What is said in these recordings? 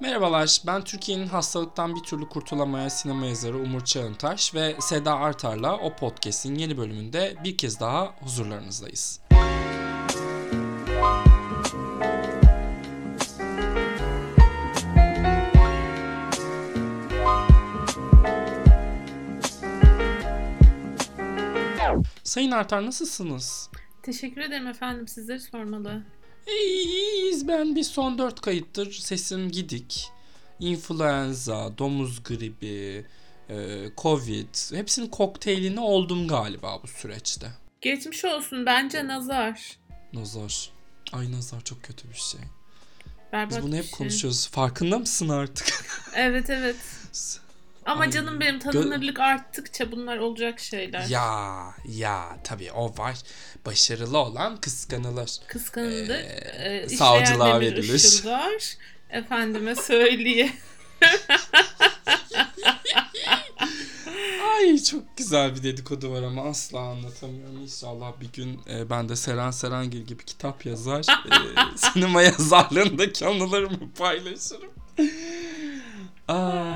Merhabalar, ben Türkiye'nin hastalıktan bir türlü kurtulamaya sinema yazarı Umur Çağıntaş ve Seda Artar'la o podcast'in yeni bölümünde bir kez daha huzurlarınızdayız. Sayın Artar nasılsınız? Teşekkür ederim efendim. Sizleri sormalı. İyiyiz ben bir son dört kayıttır sesim gidik. Influenza, domuz gribi, e, covid hepsinin kokteylini oldum galiba bu süreçte. Geçmiş olsun. Bence nazar. Nazar. Ay nazar çok kötü bir şey. Berbat Biz bunu hep şey. konuşuyoruz. Farkında mısın artık? Evet evet. Ama Ay, canım benim tanınırlık arttıkça bunlar olacak şeyler. ya ya tabii o var. Başarılı olan kıskanılır. Kıskanılır. Ee, e, savcılığa verilir. ışıldar. Efendime söyleye. Ay çok güzel bir dedikodu var ama asla anlatamıyorum. İnşallah bir gün e, ben de Seren Serengil gibi kitap yazar. e, sinema yazarlığındaki anılarımı paylaşırım. Aa.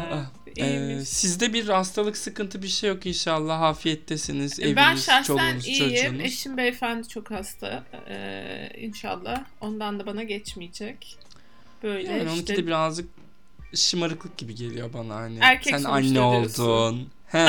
Sizde bir hastalık sıkıntı bir şey yok inşallah afiyettesiniz eviniz ben şahsen çoluğunuz iyiyim. çocuğunuz. Eşim beyefendi çok hasta. Ee, inşallah ondan da bana geçmeyecek. Böyle Yani işte onunki de birazcık şımarıklık gibi geliyor bana hani. Erkek Sen anne diyorsun. oldun.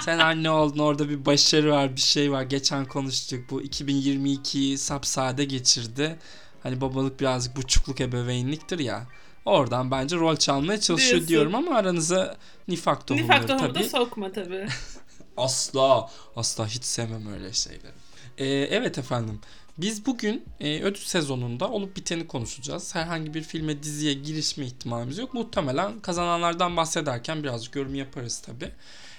Sen anne oldun orada bir başarı var bir şey var. Geçen konuştuk bu 2022'yi sapsade geçirdi. Hani babalık birazcık buçukluk ebeveynliktir ya. Oradan bence rol çalmaya çalışıyor Diyorsun. diyorum ama aranıza nifak tohumları nifak tohumu da sokma tabii. Asla. Asla hiç sevmem öyle şeyleri. Ee, evet efendim. Biz bugün e, ödül sezonunda olup biteni konuşacağız. Herhangi bir filme, diziye girişme ihtimalimiz yok. Muhtemelen kazananlardan bahsederken birazcık yorum yaparız tabi.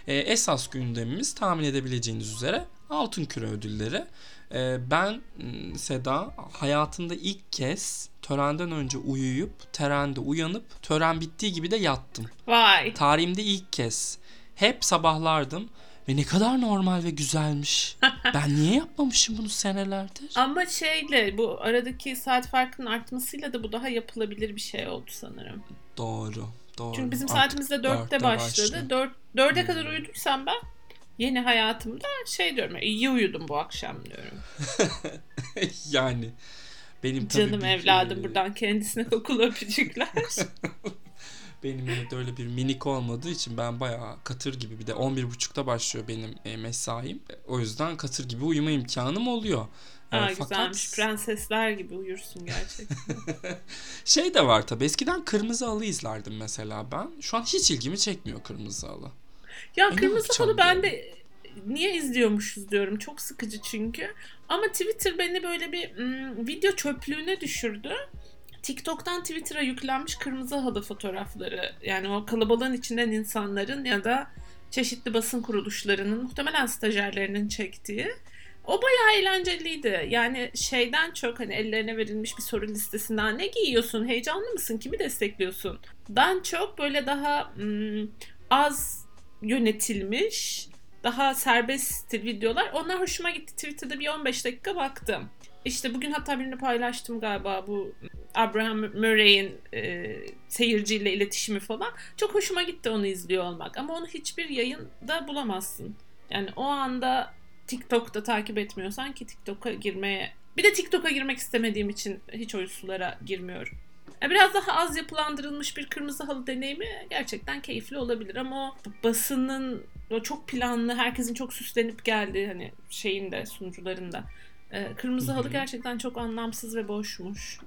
esas gündemimiz tahmin edebileceğiniz üzere Altın Küre ödülleri. Ee, ben m, Seda hayatımda ilk kez törenden önce uyuyup törende uyanıp tören bittiği gibi de yattım. Vay. Tarihimde ilk kez. Hep sabahlardım ve ne kadar normal ve güzelmiş. Ben niye yapmamışım bunu senelerdir? Ama şeyle bu aradaki saat farkının artmasıyla da bu daha yapılabilir bir şey oldu sanırım. Doğru. Doğru. Çünkü bizim Artık saatimiz de dörtte başladı. Dört, dörde Hmm. kadar uyuduysam ben yeni hayatımda şey diyorum iyi uyudum bu akşam diyorum. yani benim tabii Canım bir- evladım e, buradan kendisine kokulu öpücükler. Benim evde öyle bir minik olmadığı için ben bayağı katır gibi bir de 11.30'da başlıyor benim e, mesaim. E, O yüzden katır gibi uyuma imkanım oluyor. E, Aa, fakat güzelmiş prensesler gibi uyursun gerçekten. şey de var tabii eskiden kırmızı halı izlerdim mesela ben. Şu an hiç ilgimi çekmiyor kırmızı halı. Ya ne kırmızı halı ben diyorum. de niye izliyormuşuz diyorum. Çok sıkıcı çünkü. Ama Twitter beni böyle bir mm, video çöplüğüne düşürdü. TikTok'tan Twitter'a yüklenmiş kırmızı halı fotoğrafları. Yani o kalabalığın içinden insanların ya da çeşitli basın kuruluşlarının muhtemelen stajyerlerinin çektiği. O bayağı eğlenceliydi. Yani şeyden çok hani ellerine verilmiş bir soru listesinden ne giyiyorsun, heyecanlı mısın, kimi destekliyorsun? Dan çok böyle daha mm, az yönetilmiş, daha serbest stil videolar. Onlar hoşuma gitti. Twitter'da bir 15 dakika baktım. İşte bugün hatta birini paylaştım galiba bu Abraham Murray'in e, seyirciyle iletişimi falan. Çok hoşuma gitti onu izliyor olmak. Ama onu hiçbir yayında bulamazsın. Yani o anda TikTok'ta takip etmiyorsan ki TikTok'a girmeye... Bir de TikTok'a girmek istemediğim için hiç o sulara girmiyorum. Ya Biraz daha az yapılandırılmış bir kırmızı halı deneyimi gerçekten keyifli olabilir ama o basının o çok planlı, herkesin çok süslenip geldiği hani şeyin de sunucuların da e, kırmızı halı gerçekten çok anlamsız ve boşmuş.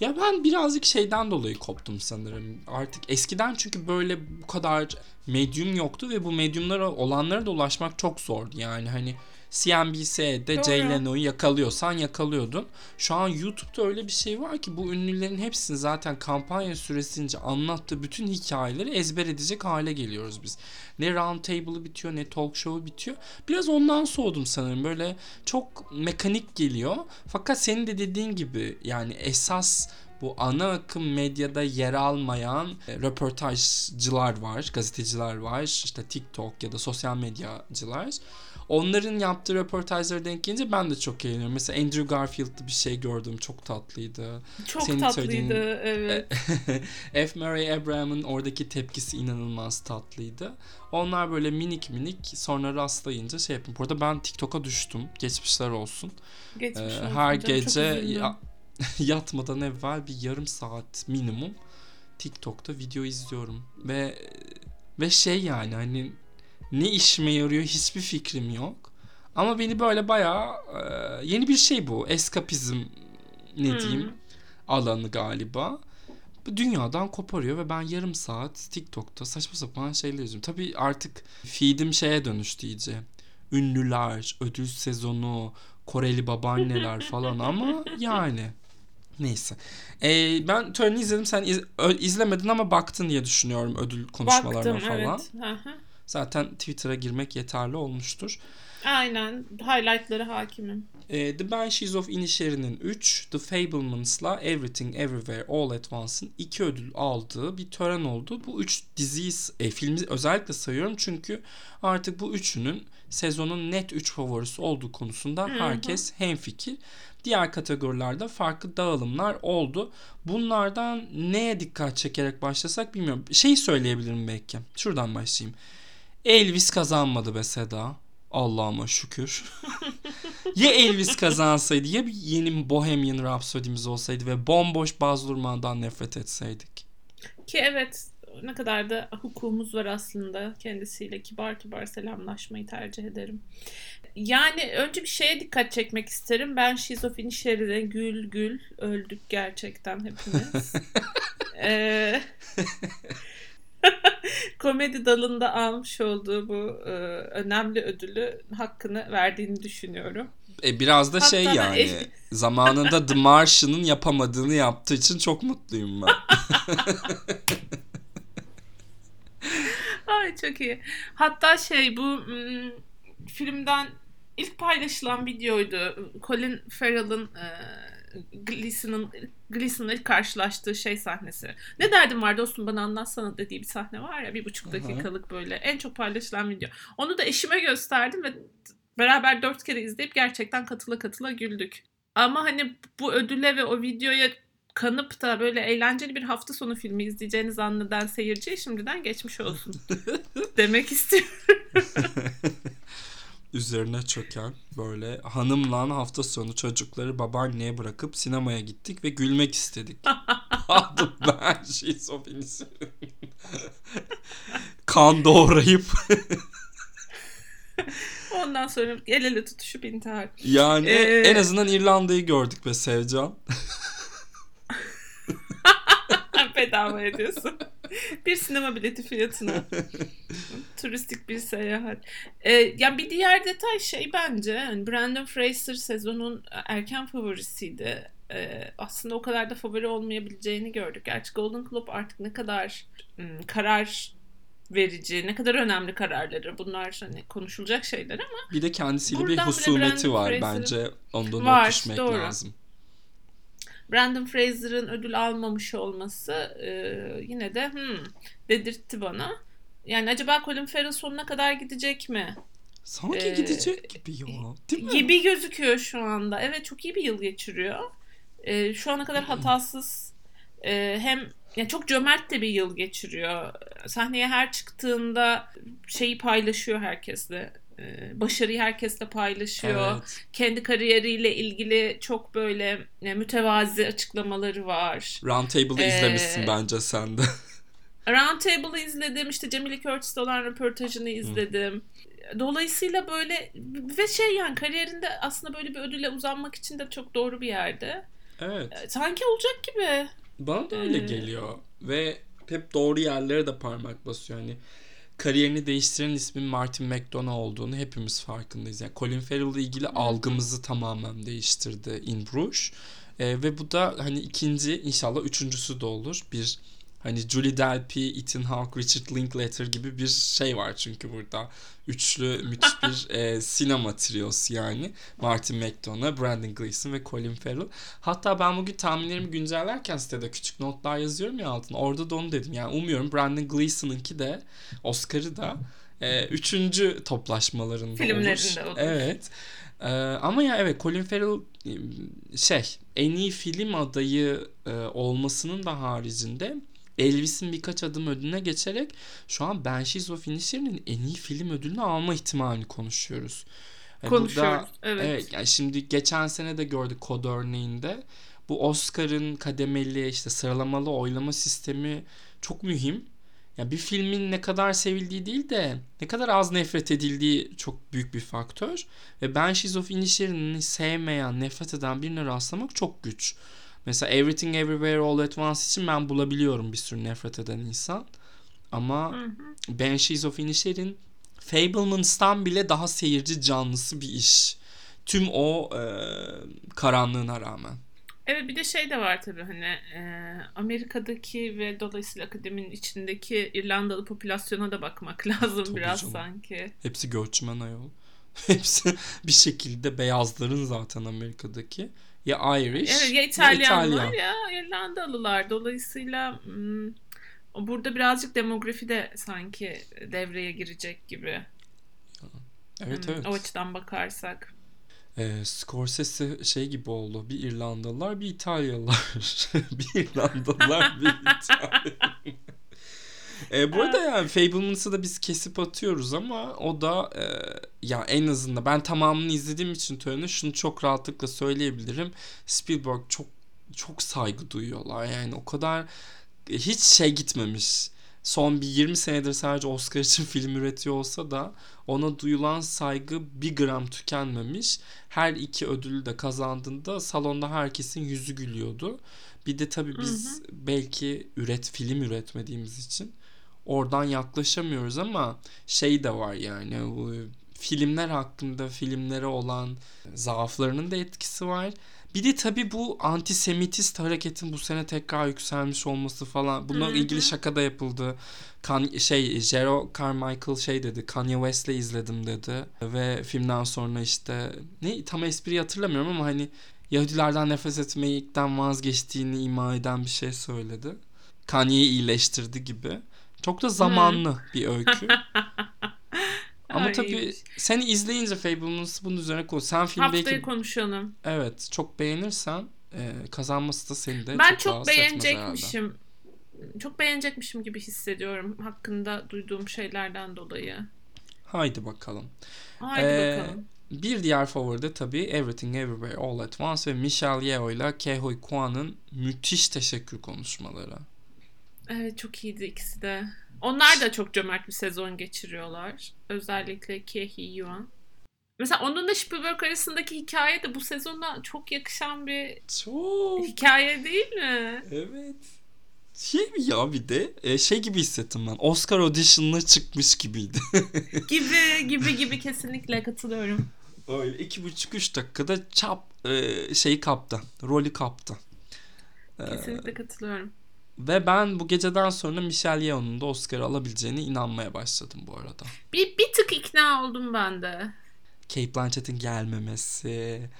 Ya ben birazcık şeyden dolayı koptum sanırım. Artık eskiden çünkü böyle bu kadar medyum yoktu ve bu medyumlara olanlara da ulaşmak çok zordu. Yani hani CNBC'de. Jay Leno'yu yakalıyorsan yakalıyordun. Şu an YouTube'da öyle bir şey var ki bu ünlülerin hepsini zaten kampanya süresince anlattığı bütün hikayeleri ezber edecek hale geliyoruz biz. Ne round table'ı bitiyor ne talk show'u bitiyor. Biraz ondan soğudum sanırım. Böyle çok mekanik geliyor. Fakat senin de dediğin gibi yani esas bu ana akım medyada yer almayan e, röportajcılar var, gazeteciler var, işte TikTok ya da sosyal medyacılar. Onların yaptığı röportajlara denk gelince ben de çok eğleniyorum. Mesela Andrew Garfield'lı bir şey gördüm. Çok tatlıydı. Çok Senin tatlıydı söylediğin- evet. F. Murray Abraham'ın oradaki tepkisi inanılmaz tatlıydı. Onlar böyle minik minik sonra rastlayınca şey yapın. Bu arada ben TikTok'a düştüm. Geçmişler olsun. Geçmiş Ee, olsun her canım, gece ya- yatmadan evvel bir yarım saat minimum TikTok'ta video izliyorum ve ve şey yani hani ne işime yarıyor hiçbir fikrim yok. Ama beni böyle bayağı e, yeni bir şey bu. Eskapizm ne Hmm. diyeyim alanı galiba. Bu Dünyadan koparıyor ve ben yarım saat TikTok'ta saçma sapan şeyler izliyorum. Tabii artık feed'im şeye dönüştü iyice. Ünlüler, ödül sezonu, Koreli babaanneler falan ama yani neyse. Ee, ben töreni izledim sen iz- izlemedin ama baktın diye düşünüyorum ödül konuşmalarına Baktım falan. evet. Zaten Twitter'a girmek yeterli olmuştur. Aynen. Highlightları hakimim. Ee, The Banshees of Inisherin'in 3, The Fabelmans'la Everything Everywhere All at Once'ın 2 ödül aldığı bir tören oldu. Bu 3 diziyi, e, filmi özellikle sayıyorum çünkü artık bu üçünün sezonun net 3 favorisi olduğu konusunda herkes hemfikir. Diğer kategorilerde farklı dağılımlar oldu. Bunlardan neye dikkat çekerek başlasak bilmiyorum. Şey söyleyebilirim belki. Şuradan başlayayım. Elvis kazanmadı be Seda. Allah'ıma şükür. ya Elvis kazansaydı ya bir yeni Bohemian Rhapsody'miz olsaydı ve bomboş Baz Luhrmann'dan nefret etseydik. Ki evet ne kadar da hukukumuz var aslında kendisiyle kibar kibar selamlaşmayı tercih ederim. Yani önce bir şeye dikkat çekmek isterim. Ben şizofreni şeride gül gül öldük gerçekten hepimiz. Ee, komedi dalında almış olduğu bu e, önemli ödülü hakkını verdiğini düşünüyorum. E biraz da şey Hatta yani el- zamanında The Martian'ın yapamadığını yaptığı için çok mutluyum ben. Ay çok iyi. Hatta şey bu filmden ilk paylaşılan videoydu. Colin Farrell'ın e, Gleason'ın Gleason'la karşılaştığı şey sahnesi. Ne derdin var dostum bana anlatsana dediği bir sahne var ya bir buçuk dakikalık böyle en çok paylaşılan video. Onu da eşime gösterdim ve beraber dört kere izleyip gerçekten katıla katıla güldük. Ama hani bu ödüle ve o videoya kanıp da böyle eğlenceli bir hafta sonu filmi izleyeceğini zanneden seyirciye şimdiden geçmiş olsun demek istiyorum. Üzerine çöken böyle hanımla hafta sonu çocukları babaanneye bırakıp sinemaya gittik ve gülmek istedik. Aldım ben şizofrenisi. kan doğrayıp Ondan sonra el ele tutuşup intihar. yani Ee, en azından İrlanda'yı gördük be Sevcan. Bedava ediyorsun. bir sinema bileti fiyatına. Turistik bir seyahat. Ee, ya bir diğer detay şey bence hani Brandon Fraser sezonun erken favorisiydi. Ee, aslında o kadar da favori olmayabileceğini gördük. Gerçi Golden Globe artık ne kadar ım, karar verici, ne kadar önemli kararları bunlar hani konuşulacak şeyler ama Bir de kendisiyle bir husumeti var bence. Ondan Var, not düşmek doğru. lazım. Brandon Fraser'ın ödül almamış olması e, yine de hmm, dedirtti bana. Yani acaba Colin Farrell sonuna kadar gidecek mi? Sanki Ee, gidecek gibi ya. Değil mi? Gibi gözüküyor şu anda. Evet çok iyi bir yıl geçiriyor. E, şu ana kadar hatasız e, hem yani çok cömert de bir yıl geçiriyor. Sahneye her çıktığında şeyi paylaşıyor herkesle. E, başarıyı herkesle paylaşıyor. Evet. Kendi kariyeriyle ilgili çok böyle e, mütevazi açıklamaları var. Roundtable'ı Ee, izlemişsin bence sen de. Roundtable'ı izledim. işte Jamie Lee Curtis'le olan röportajını izledim. Dolayısıyla böyle ve şey yani kariyerinde aslında böyle bir ödüle uzanmak için de çok doğru bir yerde. Evet. E, Sanki olacak gibi. Bana da öyle Ee, geliyor. Ve hep doğru yerlere de parmak basıyor. Hani kariyerini değiştiren ismin Martin McDonough olduğunu hepimiz farkındayız. Yani Colin Farrell'la ilgili algımızı tamamen değiştirdi In Bruges. Ee, ve bu da hani ikinci inşallah üçüncüsü de olur. Bir Hani Julie Delpy, Ethan Hawke, Richard Linklater gibi bir şey var çünkü burada. Üçlü müthiş bir e, sinema triosu yani. Martin McDonagh, Brandon Gleeson ve Colin Farrell. Hatta ben bugün tahminlerimi güncellerken sitede küçük notlar yazıyorum ya altına. Orada da onu dedim. Yani umuyorum Brandon Gleeson'ınki de Oscar'ı da e, üçüncü toplaşmalarında Filmlerinde olur. olur. Evet. Ee, ama ya evet Colin Farrell e, şey en iyi film adayı e, olmasının da haricinde Elvis'in birkaç adım ödülüne geçerek şu an Banshees of Inisherin'in en iyi film ödülünü alma ihtimalini konuşuyoruz. E, Konuşuyoruz. burada- evet. Evet yani şimdi geçen sene de gördük kod örneğinde. Bu Oscar'ın kademeli işte sıralamalı oylama sistemi çok mühim. Ya bir filmin ne kadar sevildiği değil de ne kadar az nefret edildiği çok büyük bir faktör. Ve Banshees of Inisherin'i sevmeyen, nefret eden birine rastlamak çok güç. Mesela Everything Everywhere All at Once için ben bulabiliyorum bir sürü nefret eden insan. Ama Hı hı. Banshees of Inisherin Fablemans*'tan bile daha seyirci canlısı bir iş. Tüm o e, karanlığına rağmen. Evet bir de şey de var tabii hani e, Amerika'daki ve dolayısıyla akademinin içindeki İrlandalı popülasyona da bakmak lazım Tabii biraz canım. sanki. Hepsi göçmen ayol. Hepsi bir şekilde beyazların zaten Amerika'daki. Ya Irish Evet ya ya İtalyanlar İtalyan. ya İrlandalılar. Dolayısıyla hmm, burada birazcık demografi de sanki devreye girecek gibi. Evet Hmm, evet. O açıdan bakarsak. Ee, Scorsese şey gibi oldu. Bir İrlandalılar, bir İtalyalılar. bir İrlandalılar, bir İtalyalılar. Ee, bu arada yani Fableman's'ı da biz kesip atıyoruz ama o da e, ya en azından ben tamamını izlediğim için töreni şunu çok rahatlıkla söyleyebilirim. Spielberg çok çok saygı duyuyorlar. Yani o kadar e, hiç şey gitmemiş. Son bir 20 senedir sadece Oscar için film üretiyor olsa da ona duyulan saygı bir gram tükenmemiş. Her iki ödülü de kazandığında salonda herkesin yüzü gülüyordu. Bir de tabii biz belki üret film üretmediğimiz için oradan yaklaşamıyoruz ama şey de var yani bu filmler hakkında filmlere olan zaaflarının da etkisi var. Bir de tabii bu antisemitist hareketin bu sene tekrar yükselmiş olması falan. Bununla Hı hı. ilgili şaka da yapıldı. Kan şey Jero Carmichael şey dedi. Kanye West'le izledim dedi ve filmden sonra işte ne tam espriyi hatırlamıyorum ama hani Yahudilerden nefret etmekten vazgeçtiğini ima eden bir şey söyledi. Kanye'yi iyileştirdi gibi. Çok da zamanlı bir öykü. Ama Ay, tabii iyiymiş. seni izleyince Fableman'sı bunun üzerine konuş. Sen film Haftayı konuşalım. evet çok beğenirsen e, kazanması da seni de Ben çok, çok beğenecekmişim. Çok beğenecekmişim gibi hissediyorum hakkında duyduğum şeylerden dolayı. Haydi bakalım. Haydi Ee, bakalım. Bir diğer favori de tabii Everything Everywhere All at Once ve Michelle Yeoh ile Ke-Huy Kwan'ın müthiş teşekkür konuşmaları. Evet çok iyiydi ikisi de. Onlar da çok cömert bir sezon geçiriyorlar. Özellikle Kei Yuan. Mesela onunla Spielberg arasındaki hikaye de bu sezona çok yakışan bir Çok. hikaye değil mi? Evet. Şey mi ya bir de e, şey gibi hissettim ben. Oscar audition'ına çıkmış gibiydi. Gibi gibi gibi kesinlikle katılıyorum. Öyle iki buçuk üç dakikada çap e, şeyi kaptı. Rolü kaptı. E, Kesinlikle katılıyorum. Ve ben bu geceden sonra Michelle Yeoh'un da Oscar alabileceğine inanmaya başladım bu arada. Bir, bir tık ikna oldum ben de. Kate Blanchett'in gelmemesi,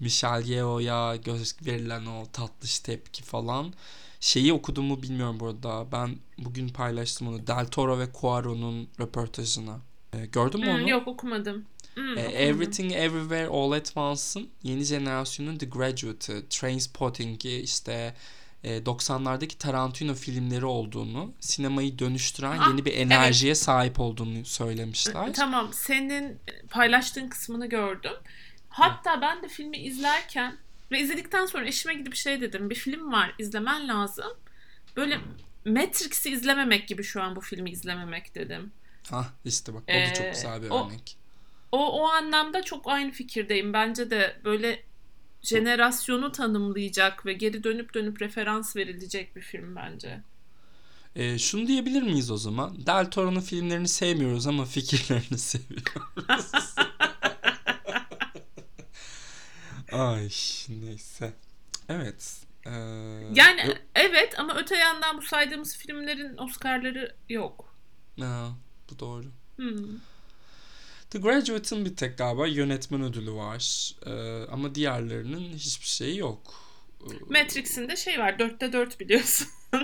Michelle Yeoh'a göz verilen o tatlış tepki falan. Şeyi okuduğumu bilmiyorum burada. Ben bugün paylaştım onu. Del Toro ve Cuaron'un röportajını. E, gördün mü Hmm, onu? yok okumadım. Hmm, E, okumadım. Everything Everywhere All at Once'ın yeni jenerasyonun The Graduate'ı, Trainspotting'i işte 90'lardaki Tarantino filmleri olduğunu, sinemayı dönüştüren Ah, yeni bir enerjiye sahip olduğunu söylemişler. Tamam senin paylaştığın kısmını gördüm. Hatta ben de filmi izlerken ve izledikten sonra eşime gidip şey dedim. Bir film var izlemen lazım. Böyle Matrix'i izlememek gibi şu an bu filmi izlememek dedim. Hah işte bak o da çok Ee, güzel bir o- örnek. O, o anlamda çok aynı fikirdeyim. Bence de böyle jenerasyonu tanımlayacak ve geri dönüp dönüp referans verilecek bir film bence. E, şunu diyebilir miyiz o zaman? Del Toro'nun filmlerini sevmiyoruz ama fikirlerini seviyoruz. Ay neyse. Evet. Ee, Yani yok- evet ama öte yandan bu saydığımız filmlerin Oscar'ları yok. Ha, bu doğru. Hmm. The Graduate'ın bir tek galiba yönetmen ödülü var. Ee, ama diğerlerinin hiçbir şeyi yok. Ee, Matrix'in de şey var. Dörtte dört biliyorsun.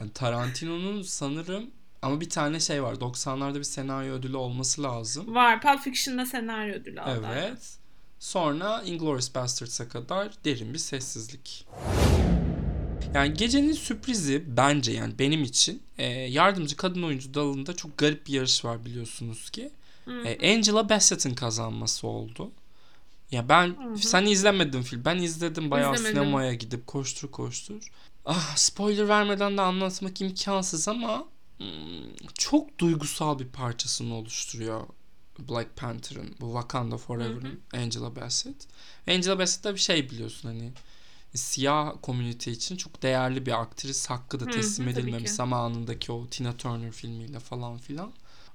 yani Tarantino'nun sanırım ama bir tane şey var. 90'larda bir senaryo ödülü olması lazım. var. Pulp Fiction'da senaryo ödülü aldı. Evet. Sonra Inglourious Bastards'a kadar derin bir sessizlik. Yani gecenin sürprizi bence yani benim için e, yardımcı kadın oyuncu dalında çok garip bir yarış var biliyorsunuz ki. E, Angela Bassett'in kazanması oldu. Ya ben Hı hı. sen izlemedin film. Ben izledim bayağı İzlemedim. sinemaya gidip koştur koştur. Ah spoiler vermeden de anlatmak imkansız ama hmm, çok duygusal bir parçasını oluşturuyor Black Panther'ın bu Wakanda Forever'ın Angela Bassett. Angela Bassett da bir şey biliyorsun hani siyah komünite için çok değerli bir aktris hakkı da hı, teslim edilmemiş ki. zamanındaki o Tina Turner filmiyle falan filan.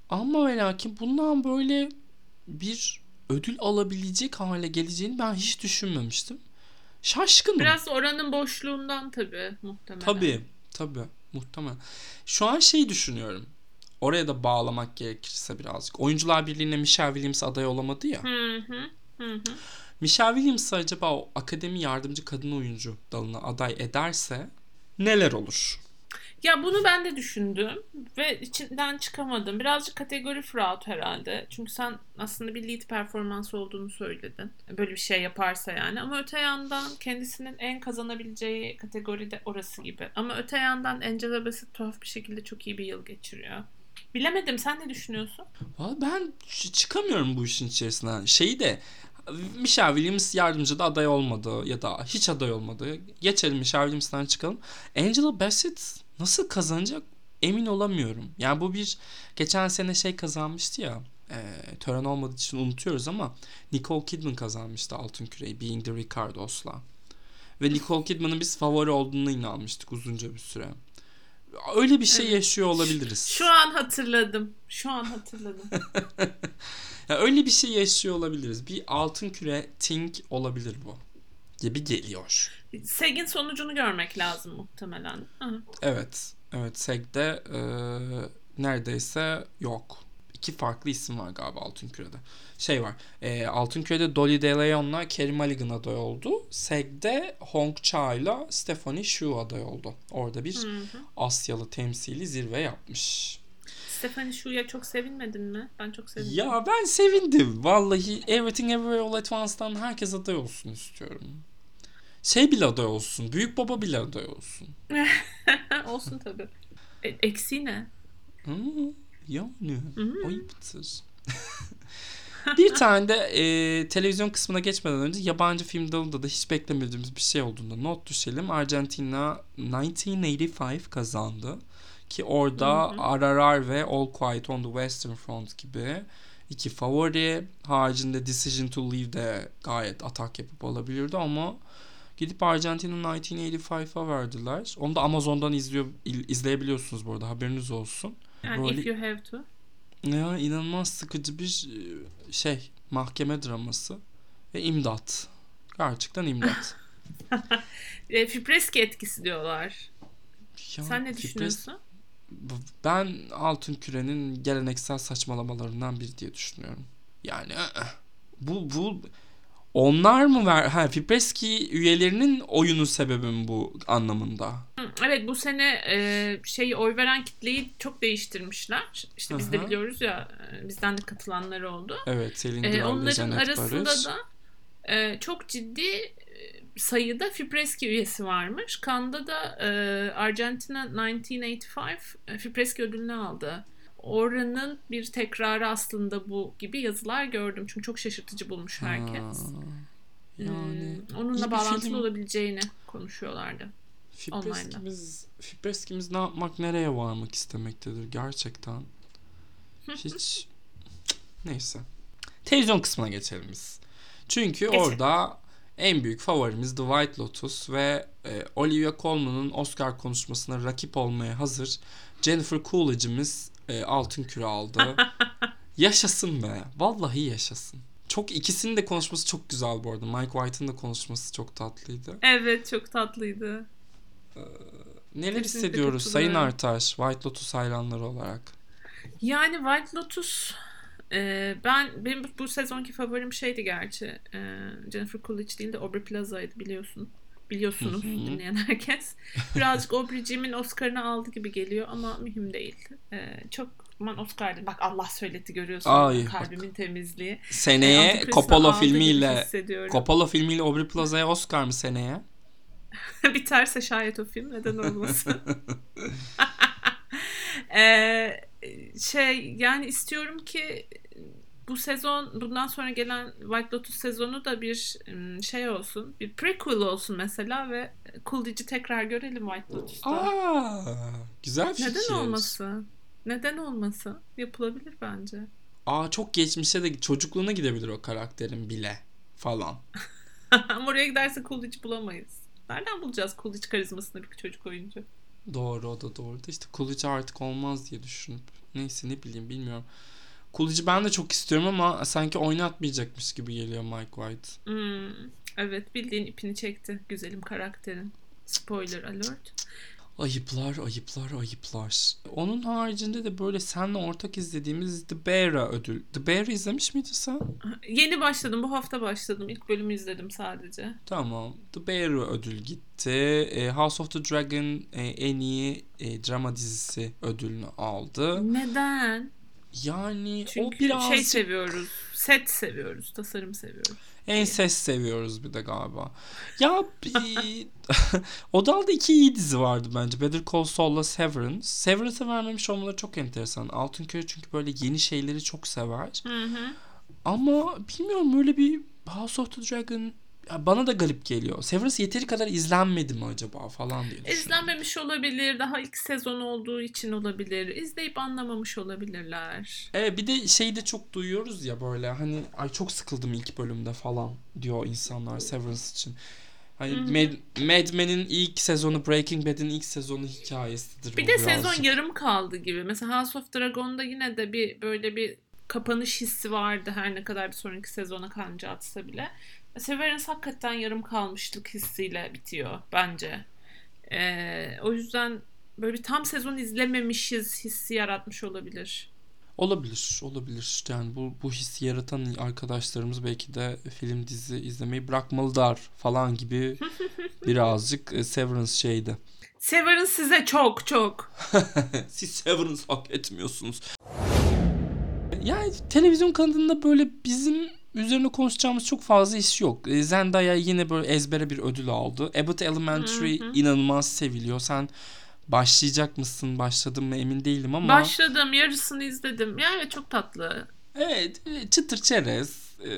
Ama ve lakin bundan böyle bir ödül alabilecek hale geleceğini ben hiç düşünmemiştim. Şaşkınım. Biraz oranın boşluğundan tabii muhtemelen. Tabii, tabii. Muhtemelen. Şu an şey düşünüyorum. Oraya da bağlamak gerekirse birazcık. Oyuncular Birliği'ne Michelle Williams aday olamadı ya. Hı hı. Hı hı. Michelle Williams acaba o akademi yardımcı kadın oyuncu dalına aday ederse neler olur? Ya bunu ben de düşündüm ve içinden çıkamadım. Birazcık kategori fraud herhalde. Çünkü sen aslında bir lead performans olduğunu söyledin. Böyle bir şey yaparsa yani. Ama öte yandan kendisinin en kazanabileceği kategori de orası gibi. Ama öte yandan Angela Bassett tuhaf bir şekilde çok iyi bir yıl geçiriyor. Bilemedim. Sen ne düşünüyorsun? Valla ben çıkamıyorum bu işin içerisinden. Şeyi de Michelle Williams yardımcı da aday olmadı ya da hiç aday olmadı. Geçelim Michelle Williams'tan çıkalım. Angela Bassett nasıl kazanacak emin olamıyorum. Yani bu bir geçen sene şey kazanmıştı ya e, tören olmadığı için unutuyoruz ama Nicole Kidman kazanmıştı Altın Küreyi Being the Ricardos'la. Ve Nicole Kidman'ın biz favori olduğunu inanmıştık uzunca bir süre. Öyle bir şey Evet. yaşıyor olabiliriz. Şu an hatırladım. Şu an hatırladım. Ya öyle bir şey yaşıyor olabiliriz. Bir altın küre think olabilir bu. Gibi geliyor. Seg'in sonucunu görmek lazım muhtemelen. Hı. Evet. Evet SEG'de e, neredeyse yok. İki farklı isim var galiba Altın Küre'de. Şey var. E, Altın Küre'de Dolly DeLeon'la Carey Mulligan aday oldu. SEG'de Hong Cha Stephanie Shu aday oldu. Orada bir Hı hı. Asyalı temsili zirve yapmış. Stephanie Shu'ya çok sevinmedin mi? Ben çok sevindim. Ya ben sevindim. Vallahi Everything Everywhere All at Once'dan herkes aday olsun istiyorum. Şey bile aday olsun. Büyük baba bile aday olsun. Olsun tabii. E, eksiği ne? Hı, yani Hı. ayıptır. bir tane de e, televizyon kısmına geçmeden önce yabancı film dalında da hiç beklemediğimiz bir şey olduğunda not düşelim. Argentina 1985 kazandı. Ki orada. RRR ve All Quiet on the Western Front gibi iki favori. Haricinde Decision to Leave de gayet atak yapıp alabilirdi ama gidip Argentina 1985'a verdiler. Onu da Amazon'dan izliyor il- izleyebiliyorsunuz bu arada haberiniz olsun. Yani Böyle- if you have to. Ya inanılmaz sıkıcı bir e, şey mahkeme draması ve imdat. Gerçekten imdat. E, Fipreski etkisi diyorlar. Ya, Sen ne Fipres- düşünüyorsun? Ben Altın Küre'nin geleneksel saçmalamalarından biri diye düşünüyorum. Yani ı-ı. bu bu onlar mı ver ha Fipreski üyelerinin oyunu sebebi mi bu anlamında? Evet bu sene e, şeyi oy veren kitleyi çok değiştirmişler. İşte biz de Aha. biliyoruz ya e, bizden de katılanlar oldu. Evet Selin E, onların arasında Barış. da e, çok ciddi e, sayıda Fipreski üyesi varmış. Kanda da e, Argentina 1985 e, Fipreski ödülünü aldı. Oranın bir tekrarı aslında bu gibi yazılar gördüm. Çünkü çok şaşırtıcı bulmuş herkes. Ha, yani Hmm, onunla bir bağlantılı film. olabileceğini konuşuyorlardı. Online'da. Fipreskimiz, Fipreskimiz ne yapmak nereye varmak istemektedir gerçekten. Hiç neyse. Televizyon kısmına geçelim biz. Çünkü Geçelim. orada en büyük favorimiz The White Lotus ve e, Olivia Colman'ın Oscar konuşmasına rakip olmaya hazır Jennifer Coolidge'imiz e, altın küre aldı. yaşasın be. Vallahi yaşasın. çok ikisinin de konuşması çok güzel bu arada. Mike White'ın da konuşması çok tatlıydı. Evet çok tatlıydı. Neler Kesinlikle hissediyoruz Sayın. Artaş White Lotus hayranları olarak? Yani White Lotus e, ben benim bu sezonki favorim şeydi gerçi. E, Jennifer Coolidge değil de Aubrey Plaza'ydı biliyorsun. Biliyorsunuz dinleyen herkes. Birazcık Aubrey'cimin Oscar'ını aldı gibi geliyor ama mühim değil. E, çok aman Oscar değil. Bak Allah söyletti görüyorsun. Ay, kalbimin temizliği. E, Seneye Antikrist'in Coppola filmiyle. Coppola filmiyle Aubrey Plaza'ya Oscar mı seneye? Biterse şayet o film neden olmasın. Ee, şey yani istiyorum ki bu sezon bundan sonra gelen White Lotus sezonu da bir şey olsun. Bir prequel olsun mesela ve Coolidge'i tekrar görelim White Lotus'ta. Aa, güzel fikir. Neden olmasın? Neden olmasın? Yapılabilir bence. Aa çok geçmişe de çocukluğuna gidebilir o karakterin bile falan. Ama oraya giderse Coolidge'i bulamayız. Nereden bulacağız Coolidge karizmasında bir çocuk oyuncu? Doğru o da doğru da işte Coolidge artık olmaz diye düşünüp neyse ne bileyim bilmiyorum. Coolidge'i ben de çok istiyorum ama sanki oynatmayacakmış gibi geliyor Mike White. Hmm, evet bildiğin ipini çekti güzelim karakterin. Spoiler alert. Ayıplar, ayıplar, ayıplar. Onun haricinde de böyle seninle ortak izlediğimiz The Bear'a ödül. The Bear'ı izlemiş miydin sen? Yeni başladım bu hafta başladım. İlk bölümü izledim sadece. Tamam. The Bear'a ödül gitti. E, House of the Dragon e, en iyi e, drama dizisi ödülünü aldı. Neden? Yani o Çünkü biraz şey seviyoruz. Set seviyoruz. Tasarım seviyoruz. Ensest seviyoruz bir de galiba. Ya bir- o dalda iki iyi dizi vardı bence. Better Call Saul'la Severance. Severance'ı vermemiş olmaları çok enteresan. Altınköy çünkü böyle yeni şeyleri çok sever. Hı hı. Ama bilmiyorum öyle bir House of the Dragon bana da garip geliyor. Severance yeteri kadar izlenmedi mi acaba falan diye düşünüyorum. İzlenmemiş olabilir. Daha ilk sezon olduğu için olabilir. İzleyip anlamamış olabilirler. Evet bir de şeyi de çok duyuyoruz ya böyle hani ay çok sıkıldım ilk bölümde falan diyor insanlar Severance için. Hani Hı hı. Mad, Mad Men'in ilk sezonu Breaking Bad'in ilk sezonu hikayesidir. Bir de birazcık. sezon yarım kaldı gibi. Mesela House of Dragon'da yine de bir böyle bir kapanış hissi vardı her ne kadar bir sonraki sezona kanca atsa bile. Severance hakikaten yarım kalmışlık hissiyle bitiyor bence. Ee, o yüzden böyle bir tam sezon izlememişiz hissi yaratmış olabilir. Olabilir, olabilir. Yani bu bu hissi yaratan arkadaşlarımız belki de film dizi izlemeyi bırakmalılar falan gibi birazcık e, Severance şeydi. Severance size çok çok. Siz Severance hak etmiyorsunuz. Yani televizyon kanalında böyle bizim üzerine konuşacağımız çok fazla iş yok. E, Zendaya yine böyle ezbere bir ödül aldı. Abbott Elementary Hı hı. inanılmaz seviliyor. Sen başlayacak mısın, başladın mı emin değilim ama. Başladım yarısını izledim. Yani çok tatlı. Evet, e, çıtır çerez, e,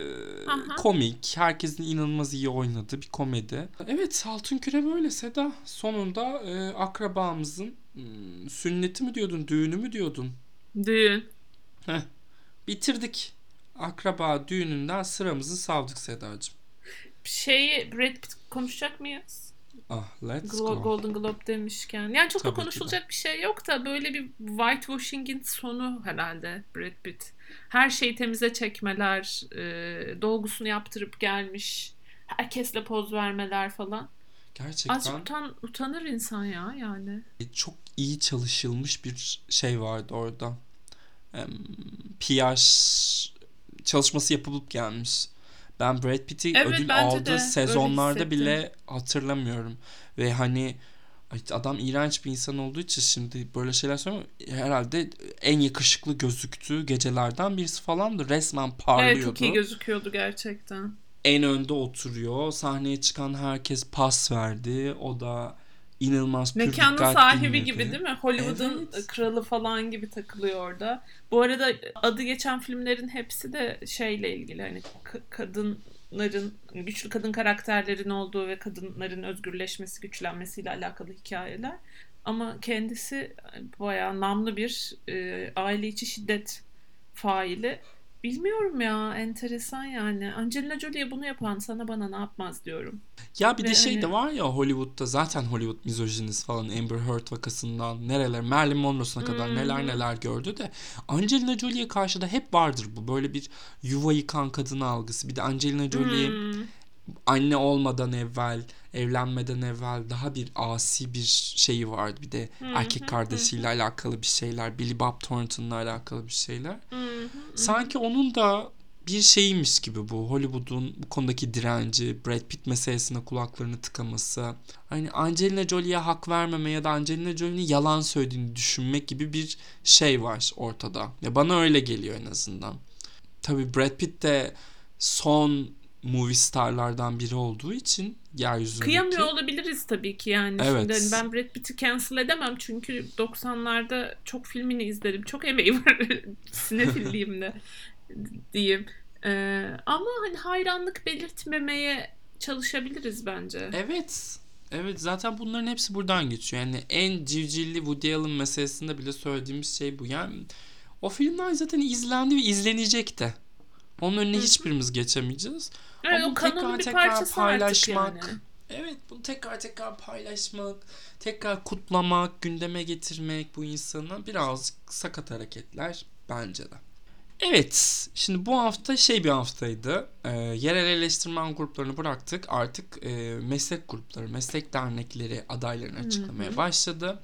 Aha. komik, herkesin inanılmaz iyi oynadığı bir komedi. Evet, Altın Küre böyle Seda. Sonunda e, akrabamızın hmm, sünneti mi diyordun, düğünü mü diyordun? Düğün. Heh, bitirdik. Akraba düğününden sıramızı savdık Sedacığım. Şeyi Brad Pitt konuşacak mıyız? Ah, let's Glo- go. Golden Globe demişken. Yani çok Tabii da konuşulacak bir şey yok da böyle bir whitewashing'in sonu herhalde Brad Pitt. Her şeyi temize çekmeler, e, dolgusunu yaptırıp gelmiş, herkesle poz vermeler falan. Gerçekten Azıcık utan, utanır insan ya yani. çok iyi çalışılmış bir şey vardı orada. PR çalışması yapılıp gelmiş. Ben Brad Pitt'i Evet, ödül aldığı sezonlarda bile hatırlamıyorum. Ve hani adam iğrenç bir insan olduğu için şimdi böyle şeyler söylüyorum. Herhalde en yakışıklı gözüktüğü gecelerden birisi falandı. Resmen parlıyordu. Evet çok iyi gözüküyordu gerçekten. en önde oturuyor. Sahneye çıkan herkes pas verdi. O da inanılmaz pür Mekanın dikkat sahibi dinledi. gibi değil mi? Hollywood'un Evet. kralı falan gibi takılıyor orada. Bu arada adı geçen filmlerin hepsi de şeyle ilgili hani ka- kadınların güçlü kadın karakterlerin olduğu ve kadınların özgürleşmesi, güçlenmesiyle alakalı hikayeler. Ama kendisi bayağı namlı bir e, aile içi şiddet faili. Bilmiyorum ya enteresan yani. Angelina Jolie'ye bunu yapan sana bana ne yapmaz diyorum. Ya bir de Ve şey de hani var ya Hollywood'da zaten Hollywood mizojinist falan Amber Heard vakasından nereler Marilyn Monroe'suna kadar neler Hı-hı. neler gördü de Angelina Jolie'ye karşı da hep vardır bu böyle bir yuva yıkan kadın algısı. Bir de Angelina Jolie Hmm. anne olmadan evvel, evlenmeden evvel daha bir asi bir şeyi vardı. Bir de erkek kardeşiyle alakalı bir şeyler, Billy Bob Thornton'la alakalı bir şeyler. Hı hı, Sanki onun da bir şeymiş gibi bu Hollywood'un bu konudaki direnci, Brad Pitt meselesine kulaklarını tıkaması, hani Angelina Jolie'ye hak vermeme ya da Angelina Jolie'nin yalan söylediğini düşünmek gibi bir şey var ortada. Ya bana öyle geliyor en azından. Tabii Brad Pitt de son movie starlardan biri olduğu için yeryüzündeki. Kıyamıyor olabiliriz tabii ki yani. Evet. Şimdi hani ben Brad Pitt'i cancel edemem çünkü 90'larda çok filmini izledim. Çok emeği var sinefilliğimde diyeyim. Ee, ama hani hayranlık belirtmemeye çalışabiliriz bence. Evet. Evet zaten bunların hepsi buradan geçiyor. Yani en civcivli Woody Allen meselesinde bile söylediğimiz şey bu. Yani o filmler zaten izlendi ve izlenecek de. Onun önüne hiçbirimiz geçemeyeceğiz. Evet, Ama o tekrar bir tekrar paylaşmak. Yani. Evet bunu tekrar tekrar paylaşmak, tekrar kutlamak, gündeme getirmek bu insana birazcık sakat hareketler bence de. Evet, şimdi bu hafta şey bir haftaydı. E, yerel eleştirmen gruplarını bıraktık. Artık e, meslek grupları, meslek dernekleri adaylarını açıklamaya başladı. Hı hı.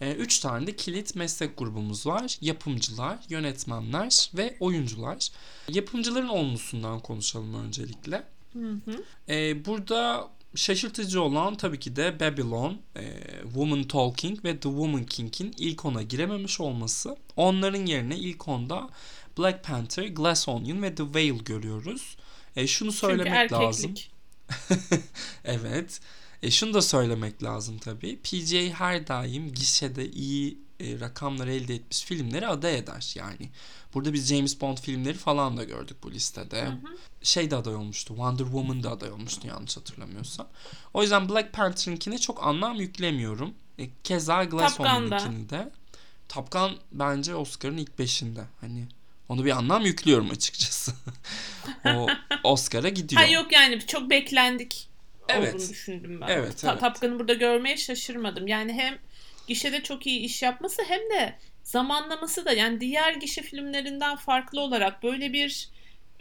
Ee, 3 tane de kilit meslek grubumuz var. Yapımcılar, yönetmenler ve oyuncular. Yapımcıların olmuşsundan konuşalım öncelikle. Hı hı. Ee, burada şaşırtıcı olan tabii ki de Babylon, e, Woman Talking ve The Woman King'in ilk ona girememiş olması. Onların yerine ilk onda Black Panther, Glass Onion ve The Veil vale görüyoruz. E, şunu söylemek Çünkü erkeklik. lazım. evet. E, şunu da söylemek lazım tabii. PGA her daim gişede iyi e, rakamlar elde etmiş filmleri aday eder. Yani burada biz James Bond filmleri falan da gördük bu listede. Hı hı. Şey de aday olmuştu. Wonder Woman da aday olmuştu yanlış hatırlamıyorsam. O yüzden Black Panther'ınkine çok anlam yüklemiyorum. E, keza Glass. Onion'unkini de. Top Gun bence Oscar'ın ilk beşinde. Hani onu bir anlam yüklüyorum açıkçası. o Oscar'a gidiyor. Ha yok yani çok beklendik Evet. olduğunu düşündüm ben. Evet, Ta- evet. Top Gun'ı burada görmeye şaşırmadım. Yani hem gişede çok iyi iş yapması hem de zamanlaması da yani diğer gişe filmlerinden farklı olarak böyle bir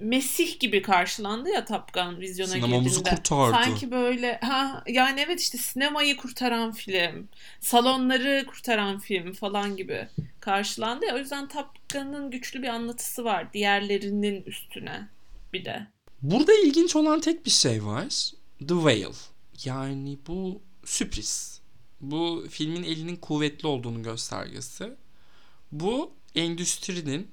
Mesih gibi karşılandı ya Top Gun vizyona Sinemamızı girdiğinde. kurtardı. Sanki böyle ha yani evet işte sinemayı kurtaran film, salonları kurtaran film falan gibi karşılandı ya. O yüzden Top Gun'ın güçlü bir anlatısı var diğerlerinin üstüne bir de. Burada ilginç olan tek bir şey var. The Whale. Yani bu sürpriz. Bu filmin elinin kuvvetli olduğunu göstergesi. Bu endüstrinin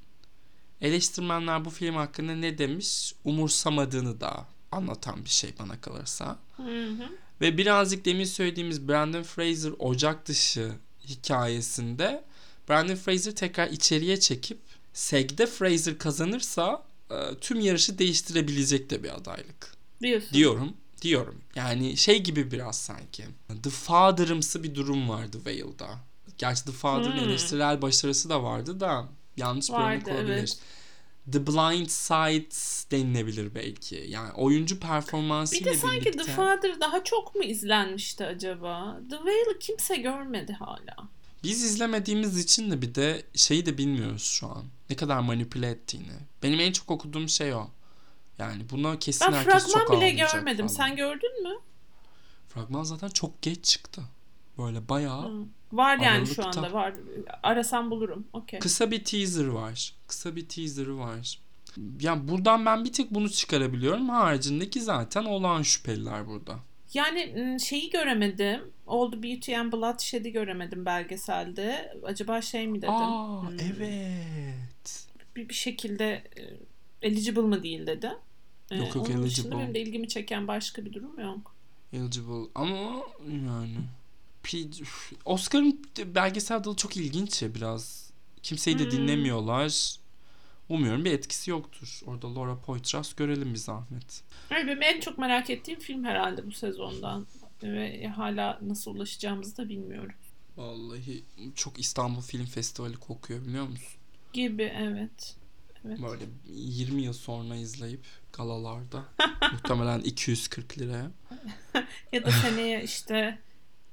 eleştirmenler bu film hakkında ne demiş umursamadığını da anlatan bir şey bana kalırsa. Hı hı. Ve birazcık demin söylediğimiz Brandon Fraser ocak dışı hikayesinde Brandon Fraser tekrar içeriye çekip SEG'de Fraser kazanırsa e, tüm yarışı değiştirebilecek de bir adaylık. Diyorsun. Diyorum. Diyorum. Yani şey gibi biraz sanki. The Father'ımsı bir durum vardı Whale'da. Gerçi The Father'ın Hmm. eleştirel başarısı da vardı da yanlış bir Vardı, örnek olabilir. evet. The Blind Side denilebilir belki. Yani oyuncu Bir performansıyla de sanki birlikte. The Father daha çok mu izlenmişti acaba? The Whale'ı kimse görmedi hala. Biz izlemediğimiz için de bir de şeyi de bilmiyoruz şu an. Ne kadar manipüle ettiğini. Benim en çok okuduğum şey o. Yani buna kesin Ben herkes çok fragman bile ağlayacak görmedim. falan. Sen gördün mü? Fragman zaten çok geç çıktı. Böyle bayağı Hı. Var yani şu anda var. Arasam bulurum. Okey. kısa bir teaser var. Kısa bir teaser'ı var. Yani buradan ben bir tek bunu çıkarabiliyorum. Haricindeki zaten olağan şüpheliler burada. Yani m, şeyi göremedim. The Beauty and Bloodshed'i göremedim belgeselde. Acaba şey mi dedim? Aa Hmm. evet. Bir, bir şekilde e, eligible mı değil dedi. E, Yok, yok, onun eligible. benim de ilgimi çeken başka bir durum yok. Eligible ama yani Oscar'ın belgesel dalı çok ilginç ya biraz. Kimseyi de Hmm. dinlemiyorlar. Umuyorum bir etkisi yoktur. Orada Laura Poitras görelim bir zahmet. Yani benim en çok merak ettiğim film herhalde bu sezondan. Ve hala nasıl ulaşacağımızı da bilmiyorum. Vallahi çok İstanbul Film Festivali kokuyor biliyor musun? Gibi evet. Evet. Böyle 20 yıl sonra izleyip galalarda muhtemelen 240 liraya. Ya da seneye işte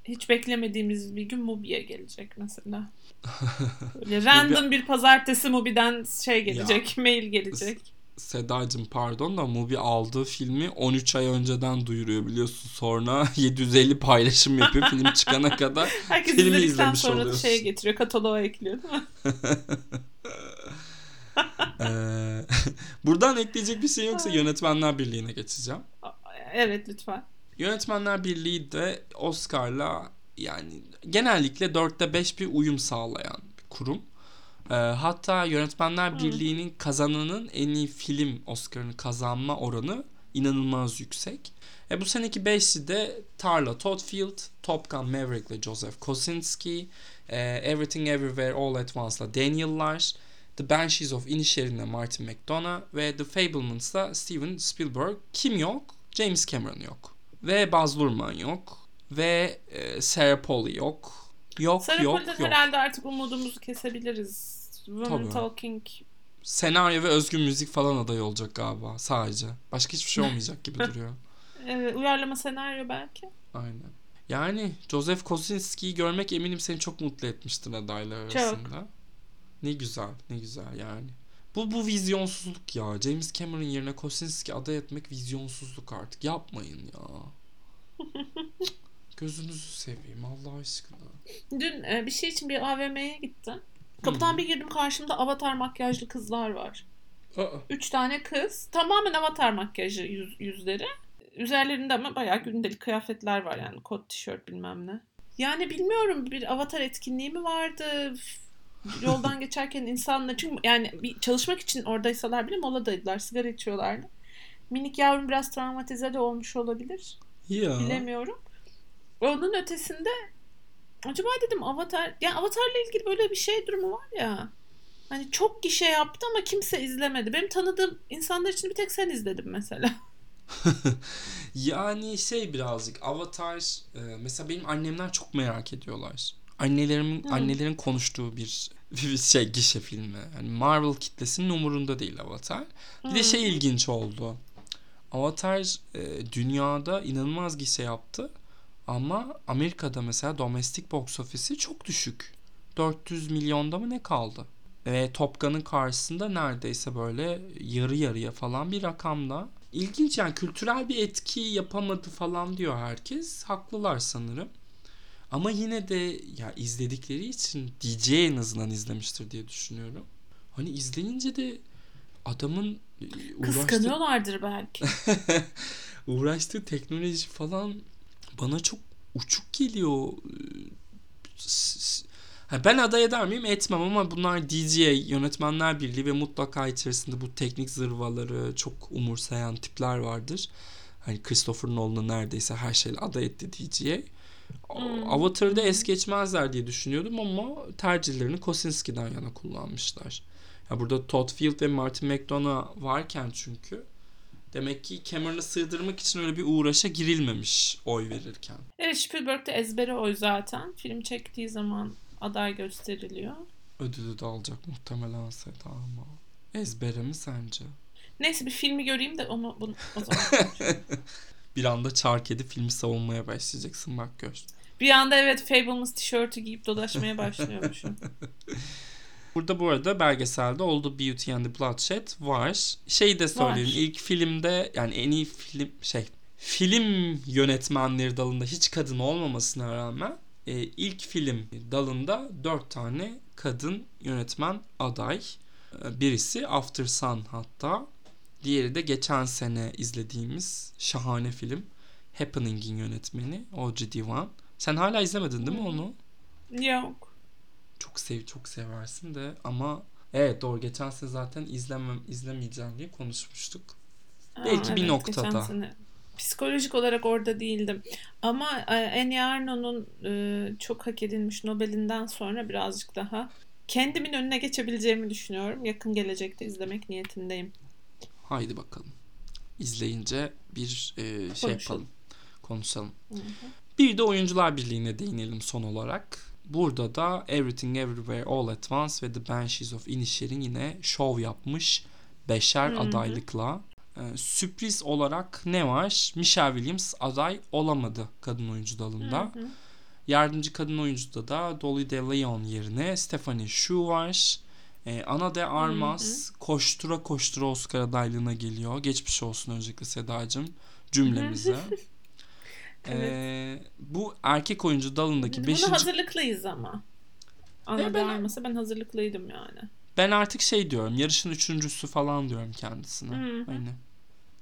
hiç beklemediğimiz bir gün Mubi'ye gelecek mesela. Böyle random bir pazartesi Mubi'den şey gelecek, mail gelecek. Sedacığım pardon da Mubi aldığı filmi 13 ay önceden duyuruyor biliyorsun. Sonra 750 paylaşım yapıyor film çıkana kadar. Herkes Filmi izledikten izlemiş sonra da oluyorsun. şeye getiriyor, kataloğa ekliyor değil mi? Buradan ekleyecek bir şey yoksa Yönetmenler Birliği'ne geçeceğim. Evet lütfen. Yönetmenler Birliği de Oscar'la yani genellikle 4'te 5 bir uyum sağlayan bir kurum. Ee, hatta Yönetmenler. Birliği'nin kazananın en iyi film Oscar'ını kazanma oranı inanılmaz yüksek. E, bu seneki 5'i de Tarla Todfield, Top Gun Maverick ile Joseph Kosinski, e, Everything Everywhere All at Once'la Daniel'lar, The Banshees of Inisherin'le Martin McDonagh ve The Fabelmans'la Steven Spielberg. Kim yok? James Cameron yok. Ve Baz Luhrmann yok. Ve e, Sarah Polley yok. Yok Sarah yok Polley'den yok. herhalde artık umudumuzu kesebiliriz. Women Tabii. Talking. Senaryo ve özgün müzik falan aday olacak galiba sadece. Başka hiçbir şey olmayacak gibi duruyor. Evet, uyarlama senaryo belki. Aynen. Yani Joseph Kosinski'yi görmek eminim seni çok mutlu etmiştir adaylar arasında. Ne güzel, ne güzel yani. Bu bu vizyonsuzluk ya. James Cameron yerine Kosinski aday etmek vizyonsuzluk artık. Yapmayın ya. Gözünüzü seveyim Allah aşkına. Dün e, bir şey için bir AVM'ye gittim. Kapıdan Hı. bir girdim karşımda avatar makyajlı kızlar var. Aa, Üç tane kız. Tamamen avatar makyajı yüz, yüzleri. Üzerlerinde ama bayağı gündelik kıyafetler var yani kot tişört bilmem ne. Yani bilmiyorum bir avatar etkinliği mi vardı? Yoldan geçerken insanla çünkü yani bir çalışmak için oradaysalar bile moladaydılar. Sigara içiyorlardı. Minik yavrum biraz travmatize de olmuş olabilir. ya. Bilemiyorum. Onun ötesinde acaba dedim Avatar yani Avatar'la ilgili böyle bir şey durumu var ya. Hani çok gişe yaptı ama kimse izlemedi. Benim tanıdığım insanlar için bir tek sen izledin mesela. Yani şey birazcık Avatar e, mesela benim annemler çok merak ediyorlar. Annelerimin Hı. annelerin konuştuğu bir, bir şey gişe filmi. Yani Marvel kitlesinin umurunda değil Avatar. Bir de şey ilginç oldu. Avatar e, dünyada inanılmaz gişe yaptı. Ama Amerika'da mesela domestic box office'i çok düşük. 400 milyonda mı ne kaldı? Ve Top Gun'ın karşısında neredeyse böyle yarı yarıya falan bir rakamda. İlginç yani kültürel bir etki yapamadı falan diyor herkes. Haklılar sanırım. Ama yine de ya izledikleri için DJ en azından izlemiştir diye düşünüyorum. Hani izleyince de adamın e, uğraştığı Kıskanıyorlardır belki. uğraştığı teknoloji falan bana çok uçuk geliyor. S- Ha, ben aday eder miyim? Etmem ama bunlar DJ, Yönetmenler Birliği ve mutlaka içerisinde bu teknik zırvaları çok umursayan tipler vardır. Hani Christopher Nolan'ı neredeyse her şeyle aday etti DJ. Hmm. Avatar'da es geçmezler diye düşünüyordum ama tercihlerini Kosinski'den yana kullanmışlar. Ya burada Todd Field ve Martin McDonagh varken çünkü demek ki Cameron'ı sığdırmak için öyle bir uğraşa girilmemiş oy verirken. evet Spielberg de ezbere oy zaten. Film çektiği zaman aday gösteriliyor. Ödülü de alacak muhtemelen Seda ama. Ezbere mi sence? Neyse bir filmi göreyim de onu bunu, o zaman. Bir anda çark edip filmi savunmaya başlayacaksın bak gör. bir anda evet Fablemans tişörtü giyip dolaşmaya başlıyormuşum. Burada bu arada belgeselde the Beauty and the Bloodshed var. Şey de söyleyeyim. Var. ilk filmde yani en iyi film şey film yönetmenleri dalında hiç kadın olmamasına rağmen e, ilk film dalında dört tane kadın yönetmen aday. E, Birisi After Sun hatta. Diğeri de geçen sene izlediğimiz şahane film Happening'in yönetmeni O.G. Divan. Sen hala izlemedin değil mi onu? Yok. çok sev çok seversin de ama evet doğru geçen sene zaten izlemem izlemeyeceğim diye konuşmuştuk. Belki bir noktada. sene Psikolojik olarak orada değildim. Ama e, Annie Arnold'un e, çok hak edilmiş Nobel'inden sonra birazcık daha kendimin önüne geçebileceğimi düşünüyorum. Yakın gelecekte izlemek niyetindeyim. Haydi bakalım. İzleyince bir e, şey Konuşalım. yapalım. Konuşalım. Hı hı. Bir de Oyuncular Birliği'ne değinelim son olarak. burada da Everything Everywhere All at Once ve The Banshees of Inisherin yine şov yapmış beşer Hı hı. adaylıkla. Ee, sürpriz olarak ne var? Michelle Williams aday olamadı kadın oyuncu dalında. Hı hı. Yardımcı kadın oyuncuda da Dolly De Leon yerine Stephanie Shu var. Ee, Ana de Armas koştura koştura Oscar adaylığına geliyor. Geçmiş olsun öncelikle Sedacığım cümlemize. Ee, bu erkek oyuncu dalındaki Buna 5. hazırlıklıyız ama. Ana E, ben... olmasa ben hazırlıklıydım yani. Ben artık şey diyorum yarışın üçüncüsü falan diyorum kendisine. Hı hı. Aynı.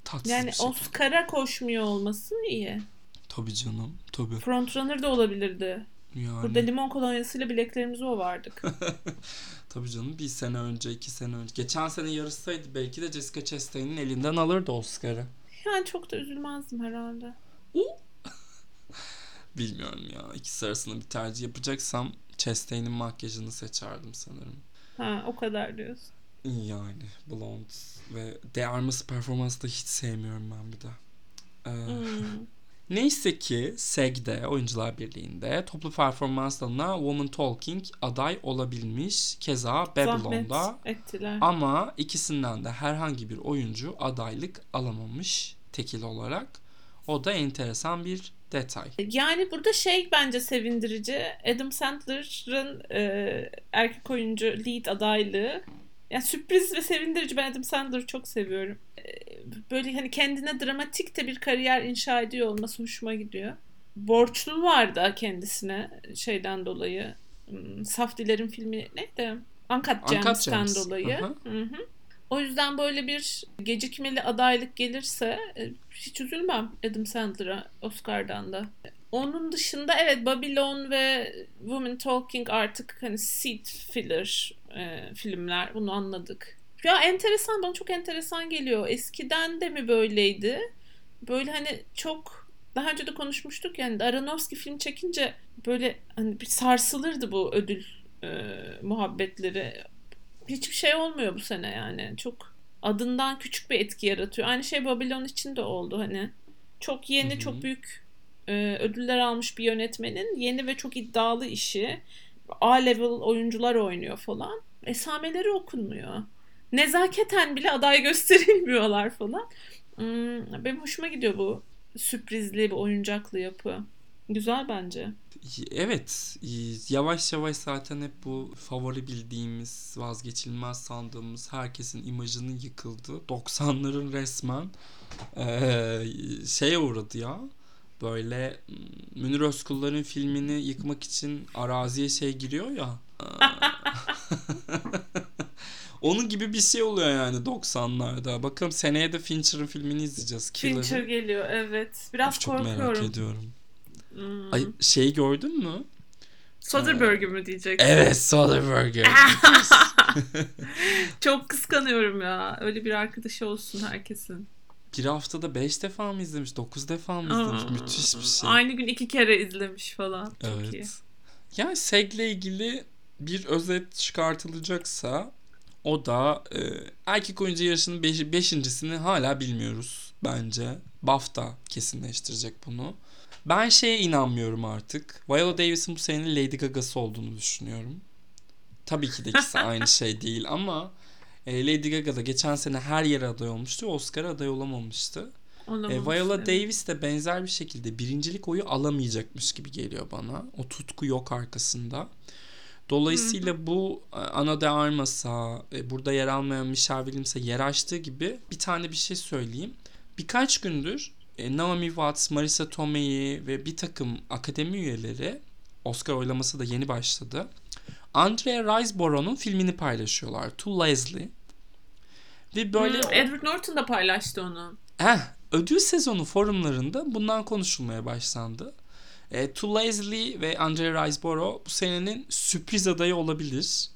Tatsız Yani şey. Oscar'a koşmuyor olması iyi. Tabii canım tabii. Frontrunner da olabilirdi. Yani, Burada limon kolonyasıyla bileklerimizi ovardık. tabii canım bir sene önce iki sene önce. Geçen sene yarışsaydı belki de Jessica Chastain'in elinden alırdı Oscar'ı. yani çok da üzülmezdim herhalde. Bilmiyorum ya. İkisi arasında bir tercih yapacaksam Chastain'in makyajını seçerdim sanırım. Ha o kadar diyorsun. Yani Blonde ve De Armas performansı da hiç sevmiyorum ben bir de. Ee, Hmm. Neyse ki SEG'de Oyuncular Birliği'nde toplu performans dalına Woman Talking aday olabilmiş. Keza Babylon'da Zahmet ettiler. ama ikisinden de herhangi bir oyuncu adaylık alamamış tekil olarak. O da enteresan bir detay. Yani burada şey bence sevindirici. Adam Sandler'ın e, erkek oyuncu lead adaylığı. Yani sürpriz ve sevindirici. Ben Adam Sandler'ı çok seviyorum. Böyle hani kendine dramatik de bir kariyer inşa ediyor olması hoşuma gidiyor. Borçlu var da kendisine şeyden dolayı. Hmm, Saf Diler'in filmi neydi? Uncut Gems'ten Gems. dolayı. Hı Hı hı. O yüzden böyle bir gecikmeli adaylık gelirse e, hiç üzülmem Adam Sandler'a Oscar'dan da. Onun dışında evet Babylon ve Women Talking artık hani seat filler e, filmler bunu anladık. Ya enteresan bana çok enteresan geliyor. Eskiden de mi böyleydi? Böyle hani çok daha önce de konuşmuştuk yani Aronofsky film çekince böyle hani bir sarsılırdı bu ödül e, muhabbetleri. Hiçbir şey olmuyor bu sene yani. Çok adından küçük bir etki yaratıyor. Aynı şey Babylon için de oldu hani. Çok yeni, Hı hı. çok büyük e, ödüller almış bir yönetmenin yeni ve çok iddialı işi. A-level oyuncular oynuyor falan. Esameleri okunmuyor. Nezaketen bile aday gösterilmiyorlar falan. Hmm, benim hoşuma gidiyor bu sürprizli, bu oyuncaklı yapı. Güzel bence. Evet, yavaş yavaş zaten hep bu favori bildiğimiz, vazgeçilmez sandığımız herkesin imajının yıkıldığı 90'ların resmen eee şeye uğradı ya. Böyle m, Münir Özkullar'ın filmini yıkmak için araziye şey giriyor ya. Onun gibi bir şey oluyor yani 90'larda. Bakalım seneye de Fincher'ın filmini izleyeceğiz. Killer'ı. Fincher geliyor evet. Biraz Çok merak korkuyorum. ediyorum. Hmm. Ay şeyi gördün mü? Soderbergh mü diyecek? Evet Soderbergh. Çok kıskanıyorum ya. Öyle bir arkadaşı olsun herkesin. bir haftada 5 defa mı izlemiş? 9 defa mı izlemiş? Aa, Müthiş bir şey. Aynı gün iki kere izlemiş falan. Çok evet. iyi. Yani SEG'le ilgili bir özet çıkartılacaksa o da e, erkek oyuncu yarışının 5. beşincisini hala bilmiyoruz bence. BAFTA kesinleştirecek bunu. Ben şeye inanmıyorum artık. Viola Davis'in bu senenin Lady Gaga'sı olduğunu düşünüyorum. Tabii ki de ikisi aynı şey değil ama e, Lady Gaga da geçen sene her yere aday olmuştu. Oscar'a aday olamamıştı. E, Olamamış, Viola evet. Davis de benzer bir şekilde birincilik oyu alamayacakmış gibi geliyor bana. O tutku yok arkasında. Dolayısıyla bu e, Ana de Armas'a, burada yer almayan Michelle Williams'e yer açtığı gibi bir tane bir şey söyleyeyim. Birkaç gündür e, Naomi Watts, Marisa Tomei ve bir takım akademi üyeleri Oscar oylaması da yeni başladı. Andrea Riseborough'un filmini paylaşıyorlar. To Leslie. Ve böyle Hmm, Edward Norton da paylaştı onu. Eh, ödül sezonu forumlarında bundan konuşulmaya başlandı. E, To Leslie ve Andrea Riseborough bu senenin sürpriz adayı olabilir.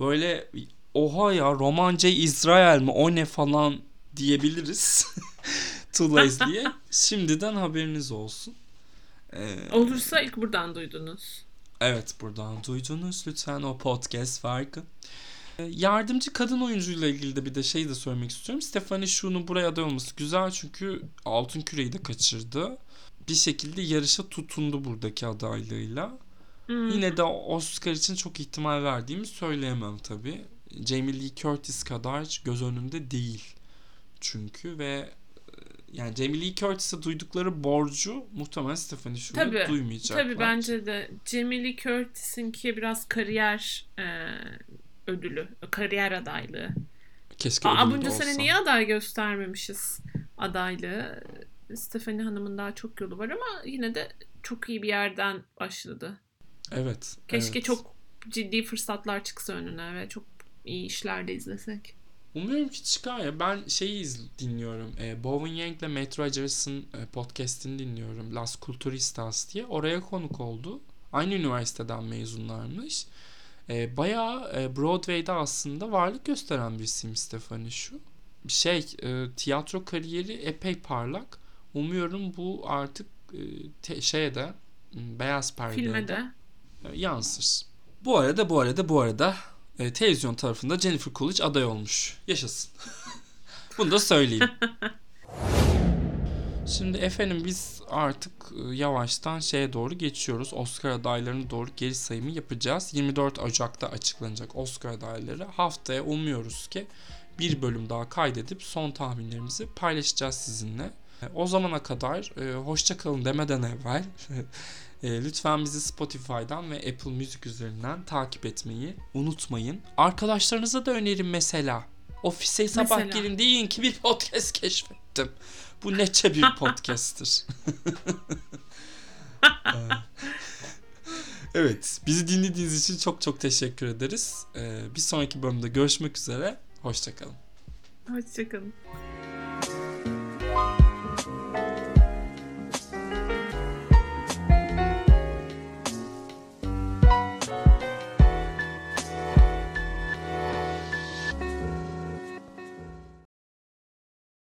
Böyle oha ya Roman J. İsrail mi o ne falan diyebiliriz. to Leslie'ye. Şimdiden haberiniz olsun. E, Olursa ilk buradan duydunuz. Evet buradan duydunuz lütfen o podcast farkı. Ee, Yardımcı kadın oyuncuyla ilgili de bir de şey de söylemek istiyorum. Stephanie Shu'nun buraya aday olması güzel çünkü altın küreyi de kaçırdı. Bir şekilde yarışa tutundu buradaki adaylığıyla. Hmm. Yine de Oscar için çok ihtimal verdiğimi söyleyemem tabii. Jamie Lee Curtis kadar göz önünde değil. Çünkü ve e, yani Jamie Lee Curtis'e duydukları borcu muhtemelen Stephanie Shu'ya Tabii, duymayacaklar. Tabii bence de Jamie Lee Curtis'inki biraz kariyer e, ödülü, kariyer adaylığı. Keşke Aa, bunca sene niye aday göstermemişiz adaylığı? Stephanie Hanım'ın daha çok yolu var ama yine de çok iyi bir yerden başladı. Evet. Keşke evet. çok ciddi fırsatlar çıksa önüne ve çok iyi işler de izlesek. Umuyorum ki çıkar ya. Ben şeyi iz- dinliyorum. E, Bowen Yang ile Matt Rogers'ın e, podcastini dinliyorum. Las Culturistas diye. Oraya konuk oldu. Aynı üniversiteden mezunlarmış. E, bayağı e, Broadway'de aslında varlık gösteren bir isim Stephanie şu. Şey, e, tiyatro kariyeri epey parlak. Umuyorum bu artık e, te- şeye de m, beyaz perdeye Filme de yansır. Bu arada bu arada bu arada e, televizyon tarafında Jennifer Coolidge aday olmuş. Yaşasın. Bunu da söyleyeyim. Şimdi efendim biz artık e, yavaştan şeye doğru geçiyoruz. Oscar adaylarına doğru geri sayımı yapacağız. 24 Ocak'ta açıklanacak Oscar adayları. Haftaya umuyoruz ki bir bölüm daha kaydedip son tahminlerimizi paylaşacağız sizinle. E, O zamana kadar e, hoşça kalın demeden evvel e, lütfen bizi Spotify'dan ve Apple Music üzerinden takip etmeyi unutmayın. Arkadaşlarınıza da önerin mesela. Ofise sabah Mesela. gelin deyin ki bir podcast keşfettim. Bu neçe bir podcast'tir. Evet, bizi dinlediğiniz için çok çok teşekkür ederiz. Ee, bir sonraki bölümde görüşmek üzere. Hoşçakalın. Hoşçakalın.